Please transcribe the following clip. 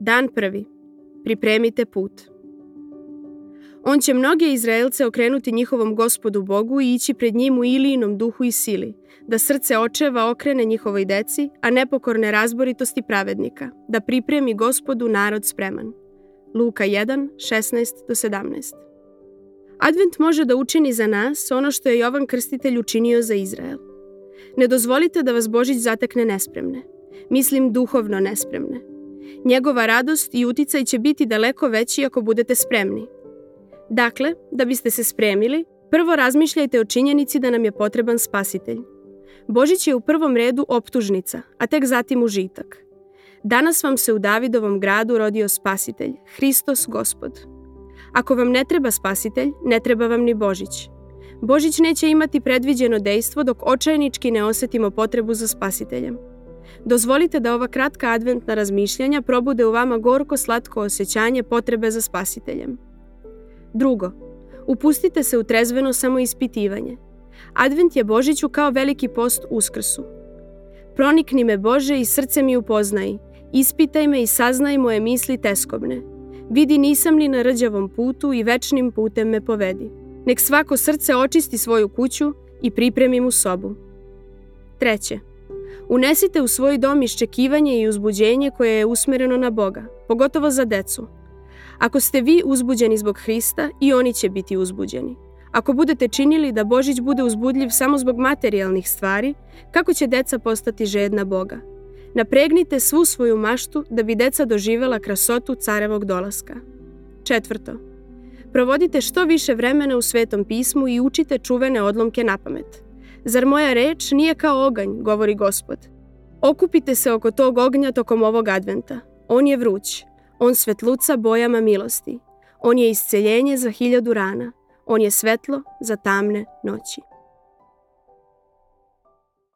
Dan prvi. Pripremite put. On će mnoge Izraelce okrenuti njihovom gospodu Bogu i ići pred njim u ilijinom duhu i sili, da srce očeva okrene njihovoj deci, a nepokorne razboritosti pravednika, da pripremi gospodu narod spreman. Luka 1, 16 do 17 Advent može da učini za nas ono što je Jovan Krstitelj učinio za Izrael. Ne dozvolite da vas Božić zatekne nespremne. Mislim duhovno nespremne. Njegova radost i uticaj će biti daleko veći ako budete spremni. Dakle, da biste se spremili, prvo razmišljajte o činjenici da nam je potreban spasitelj. Božić je u prvom redu optužnica, a tek zatim užitak. Danas vam se u Davidovom gradu rodio spasitelj, Hristos Gospod. Ako vam ne treba spasitelj, ne treba vam ni Božić. Božić neće imati predviđeno dejstvo dok očajnički ne osetimo potrebu za spasiteljem. Dozvolite da ova kratka adventna razmišljanja probude u vama gorko slatko osjećanje potrebe za spasiteljem. Drugo, upustite se u trezveno samoispitivanje. Advent je Božiću kao veliki post uskrsu. Pronikni me Bože i srce mi upoznaj, ispitaj me i saznaj moje misli teskobne. Vidi nisam ni na rđavom putu i večnim putem me povedi. Nek svako srce očisti svoju kuću i pripremi mu sobu. Treće, unesite u svoj dom iščekivanje i uzbuđenje koje je usmereno na Boga, pogotovo za decu. Ako ste vi uzbuđeni zbog Hrista, i oni će biti uzbuđeni. Ako budete činili da Božić bude uzbudljiv samo zbog materijalnih stvari, kako će deca postati žedna Boga? Napregnite svu svoju maštu da bi deca doživela krasotu carevog dolaska. Četvrto. Provodite što više vremena u Svetom pismu i učite čuvene odlomke na pamet. Zar moja reč nije kao oganj, govori gospod. Okupite se oko tog ognja tokom ovog adventa. On je vruć. On svetluca bojama milosti. On je isceljenje za hiljadu rana. On je svetlo za tamne noći.